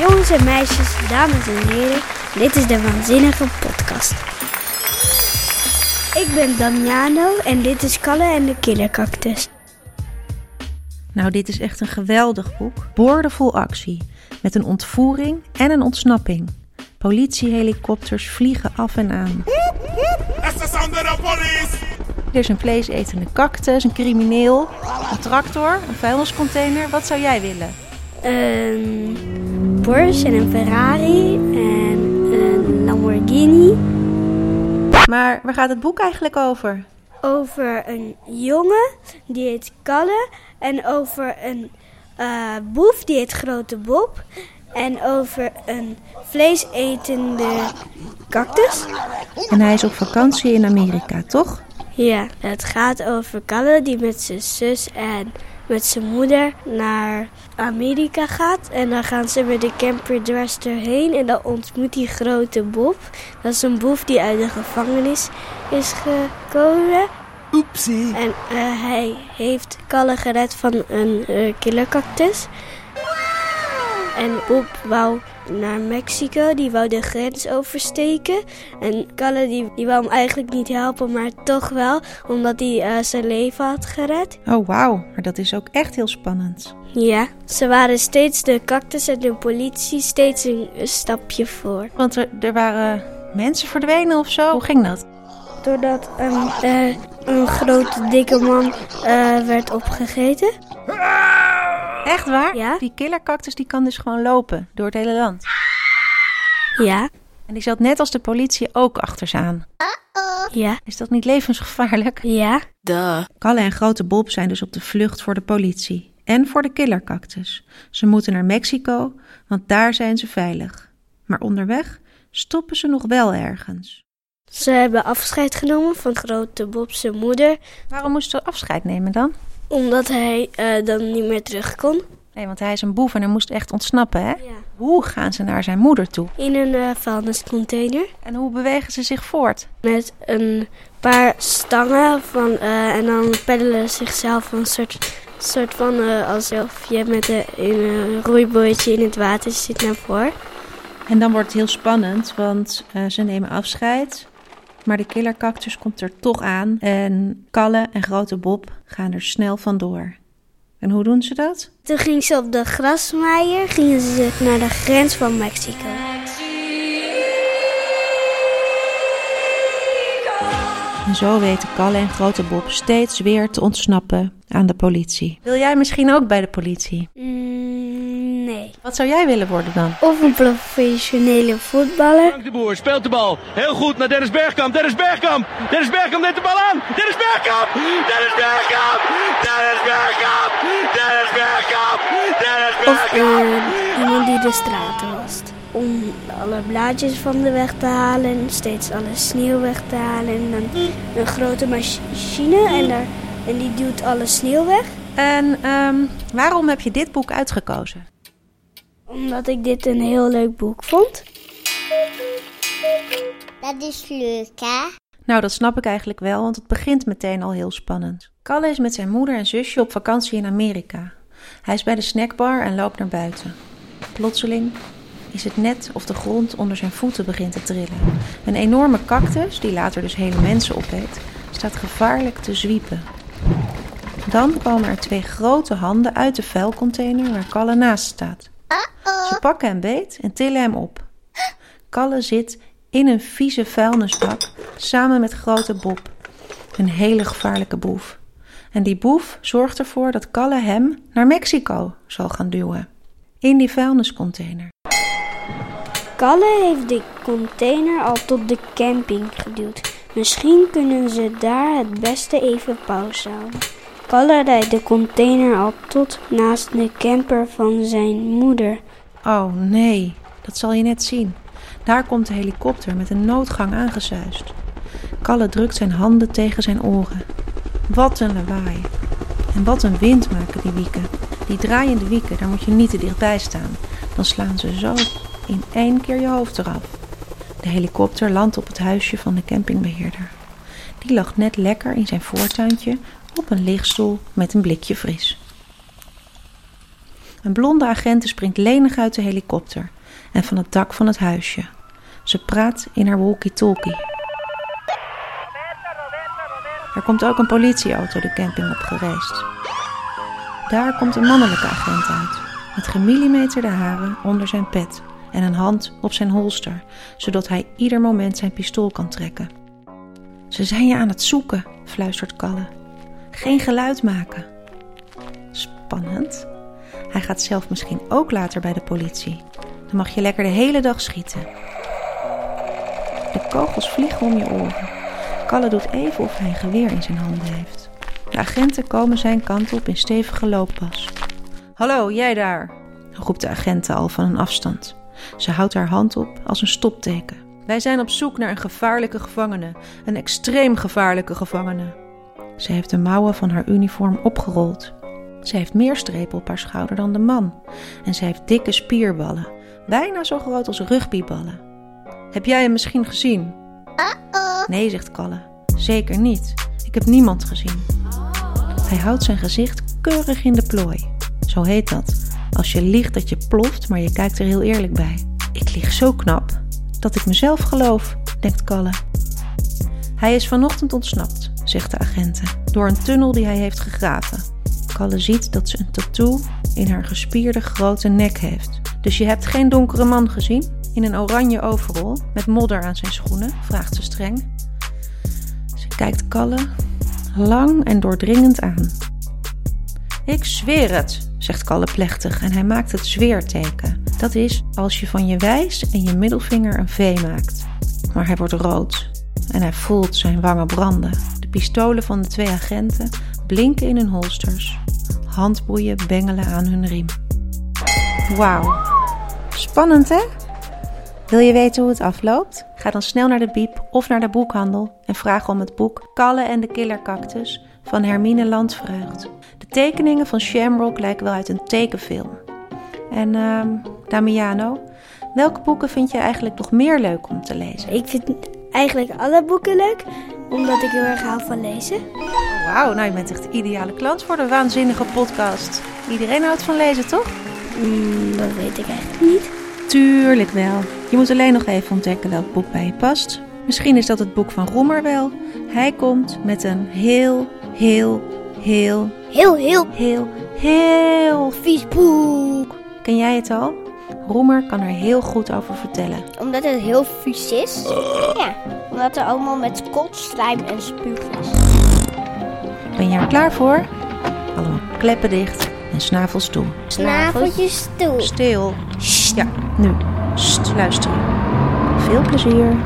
Jongens en meisjes, dames en heren, dit is de Waanzinnige Podcast. Ik ben Damiano en dit is Kalle en de Killercactus. Nou, dit is echt een geweldig boek. Boordevol actie. Met een ontvoering en een ontsnapping. Politiehelikopters vliegen af en aan. Er is een vleesetende cactus, een crimineel, een tractor, een vuilniscontainer. Wat zou jij willen? Een Porsche en een Ferrari en een Lamborghini. Maar waar gaat het boek eigenlijk over? Over een jongen, die heet Kalle. En over een eh, boef, die heet Grote Bob. En over een vleesetende cactus. En hij is op vakantie in Amerika, toch? Ja, het gaat over Kalle die met zijn zus en met zijn moeder naar Amerika gaat. En dan gaan ze met de camper dwars erheen. En dan ontmoet hij grote Bob. Dat is een boef die uit de gevangenis is gekomen. Oepsie. En eh, hij heeft Kalle gered van een uh, killercactus. En Bob wou naar Mexico, die wou de grens oversteken. En Kalle die, die wou hem eigenlijk niet helpen, maar toch wel, omdat hij uh, zijn leven had gered. Oh wauw, maar dat is ook echt heel spannend. Ja, ze waren steeds de cactus en de politie steeds een, een stapje voor. Want er, er waren mensen verdwenen of zo? Hoe ging dat? Doordat een, uh, een grote dikke man uh, werd opgegeten. Echt waar? Ja. Die killercactus die kan dus gewoon lopen door het hele land. Ja. En die zat net als de politie ook achter ze aan. Ja. Is dat niet levensgevaarlijk? Ja. Duh. Kalle en Grote Bob zijn dus op de vlucht voor de politie. En voor de killercactus. Ze moeten naar Mexico, want daar zijn ze veilig. Maar onderweg stoppen ze nog wel ergens. Ze hebben afscheid genomen van Grote Bob's moeder. Waarom moesten ze afscheid nemen dan? Omdat hij uh, dan niet meer terug kon. Nee, want hij is een boef en hij moest echt ontsnappen, hè? Ja. Hoe gaan ze naar zijn moeder toe? In een uh, vuilniscontainer. En hoe bewegen ze zich voort? Met een paar stangen van, uh, en dan peddelen ze zichzelf een soort, soort van alsof je met een, een roeibootje in het water zit naar voren. En dan wordt het heel spannend, want ze nemen afscheid. Maar de killercactus komt er toch aan en Kalle en Grote Bob gaan er snel vandoor. En hoe doen ze dat? Toen gingen ze op de grasmaaier gingen ze naar de grens van Mexico. En zo weten Kalle en Grote Bob steeds weer te ontsnappen aan de politie. Wil jij misschien ook bij de politie? Mm, Wat zou jij willen worden dan? Of een professionele voetballer. Frank de Boer speelt de bal. Heel goed naar Dennis Bergkamp. Dennis Bergkamp. Dennis Bergkamp neemt de bal aan. Dennis Bergkamp. Dennis Bergkamp. Dennis Bergkamp. Dennis Bergkamp. Dennis Of Bergkamp. uh, iemand die de straten wast. Om alle blaadjes van de weg te halen. Steeds alle sneeuw weg te halen. En dan een grote machine. En, daar, en die duwt alle sneeuw weg. En um, waarom heb je dit boek uitgekozen? Omdat ik dit een heel leuk boek vond. Dat is leuk, hè? Nou, dat snap ik eigenlijk wel, want het begint meteen al heel spannend. Kalle is met zijn moeder en zusje op vakantie in Amerika. Hij is bij de snackbar en loopt naar buiten. Plotseling is het net of de grond onder zijn voeten begint te trillen. Een enorme cactus, die later dus hele mensen opeet, staat gevaarlijk te zwiepen. Dan komen er twee grote handen uit de vuilcontainer waar Kalle naast staat. Ze pakken hem beet en tillen hem op. Kalle zit in een vieze vuilnisbak samen met grote Bob, een hele gevaarlijke boef. En die boef zorgt ervoor dat Kalle hem naar Mexico zal gaan duwen. In die vuilniscontainer. Kalle heeft de container al tot de camping geduwd. Misschien kunnen ze daar het beste even pauze houden. Kalle rijdt de container al tot naast de camper van zijn moeder. Oh nee, dat zal je net zien. Daar komt de helikopter met een noodgang aangezuist. Kalle drukt zijn handen tegen zijn oren. Wat een lawaai. En wat een wind maken die wieken. Die draaiende wieken, daar moet je niet te dichtbij staan. Dan slaan ze zo in één keer je hoofd eraf. De helikopter landt op het huisje van de campingbeheerder. Die lag net lekker in zijn voortuintje op een lichtstoel met een blikje fris. Een blonde agent springt lenig uit de helikopter en van het dak van het huisje. Ze praat in haar walkie-talkie. Er komt ook een politieauto de camping op gereisd. Daar komt een mannelijke agent uit, met gemillimeterde haren onder zijn pet en een hand op zijn holster, zodat hij ieder moment zijn pistool kan trekken. Ze zijn je aan het zoeken, fluistert Kalle. Geen geluid maken. Spannend. Hij gaat zelf misschien ook later bij de politie. Dan mag je lekker de hele dag schieten. De kogels vliegen om je oren. Kalle doet even of hij een geweer in zijn handen heeft. De agenten komen zijn kant op in stevige looppas. Hallo, jij daar, roept de agenten al van een afstand. Ze houdt haar hand op als een stopteken. Wij zijn op zoek naar een gevaarlijke gevangene, een extreem gevaarlijke gevangene. Ze heeft de mouwen van haar uniform opgerold. Ze heeft meer strepen op haar schouder dan de man. En ze heeft dikke spierballen, bijna zo groot als rugbyballen. Heb jij hem misschien gezien? Nee, zegt Kalle. Zeker niet. Ik heb niemand gezien. Hij houdt zijn gezicht keurig in de plooi. Zo heet dat. Als je liegt dat je ploft, maar je kijkt er heel eerlijk bij. Ik lieg zo knap dat ik mezelf geloof, denkt Kalle. Hij is vanochtend ontsnapt, zegt de agenten, door een tunnel die hij heeft gegraven. Kalle ziet dat ze een tattoo in haar gespierde grote nek heeft. Dus je hebt geen donkere man gezien? In een oranje overal, met modder aan zijn schoenen, vraagt ze streng. Ze kijkt Kalle lang en doordringend aan. Ik zweer het, zegt Kalle plechtig en hij maakt het zweerteken. Dat is als je van je wijs en je middelvinger een V maakt. Maar hij wordt rood en hij voelt zijn wangen branden. Pistolen van de twee agenten blinken in hun holsters. Handboeien bengelen aan hun riem. Wauw. Spannend hè? Wil je weten hoe het afloopt? Ga dan snel naar de biep of naar de boekhandel en vraag om het boek Kalle en de Killercactus van Hermine Landvreugd. De tekeningen van Shamrock lijken wel uit een tekenfilm. En uh, Damiano, welke boeken vind je eigenlijk nog meer leuk om te lezen? Ik vind eigenlijk alle boeken leuk, omdat ik heel erg hou van lezen. Wauw, nou je bent echt de ideale klant voor de waanzinnige podcast. Iedereen houdt van lezen, toch? Mm, dat weet ik eigenlijk niet. Tuurlijk wel. Je moet alleen nog even ontdekken welk boek bij je past. Misschien is dat het boek van Roemer wel. Hij komt met een heel, heel, heel, Heel, heel heel, heel vies boek. Ken jij het al? Roemer kan er heel goed over vertellen. Omdat het heel vies is. Ja, omdat er allemaal met kot, slijm en spuug is. Ben je er klaar voor? Allemaal kleppen dicht en snavels toe. Snaveltjes toe. Stil. Ja, nu. Sst, luisteren. Veel plezier.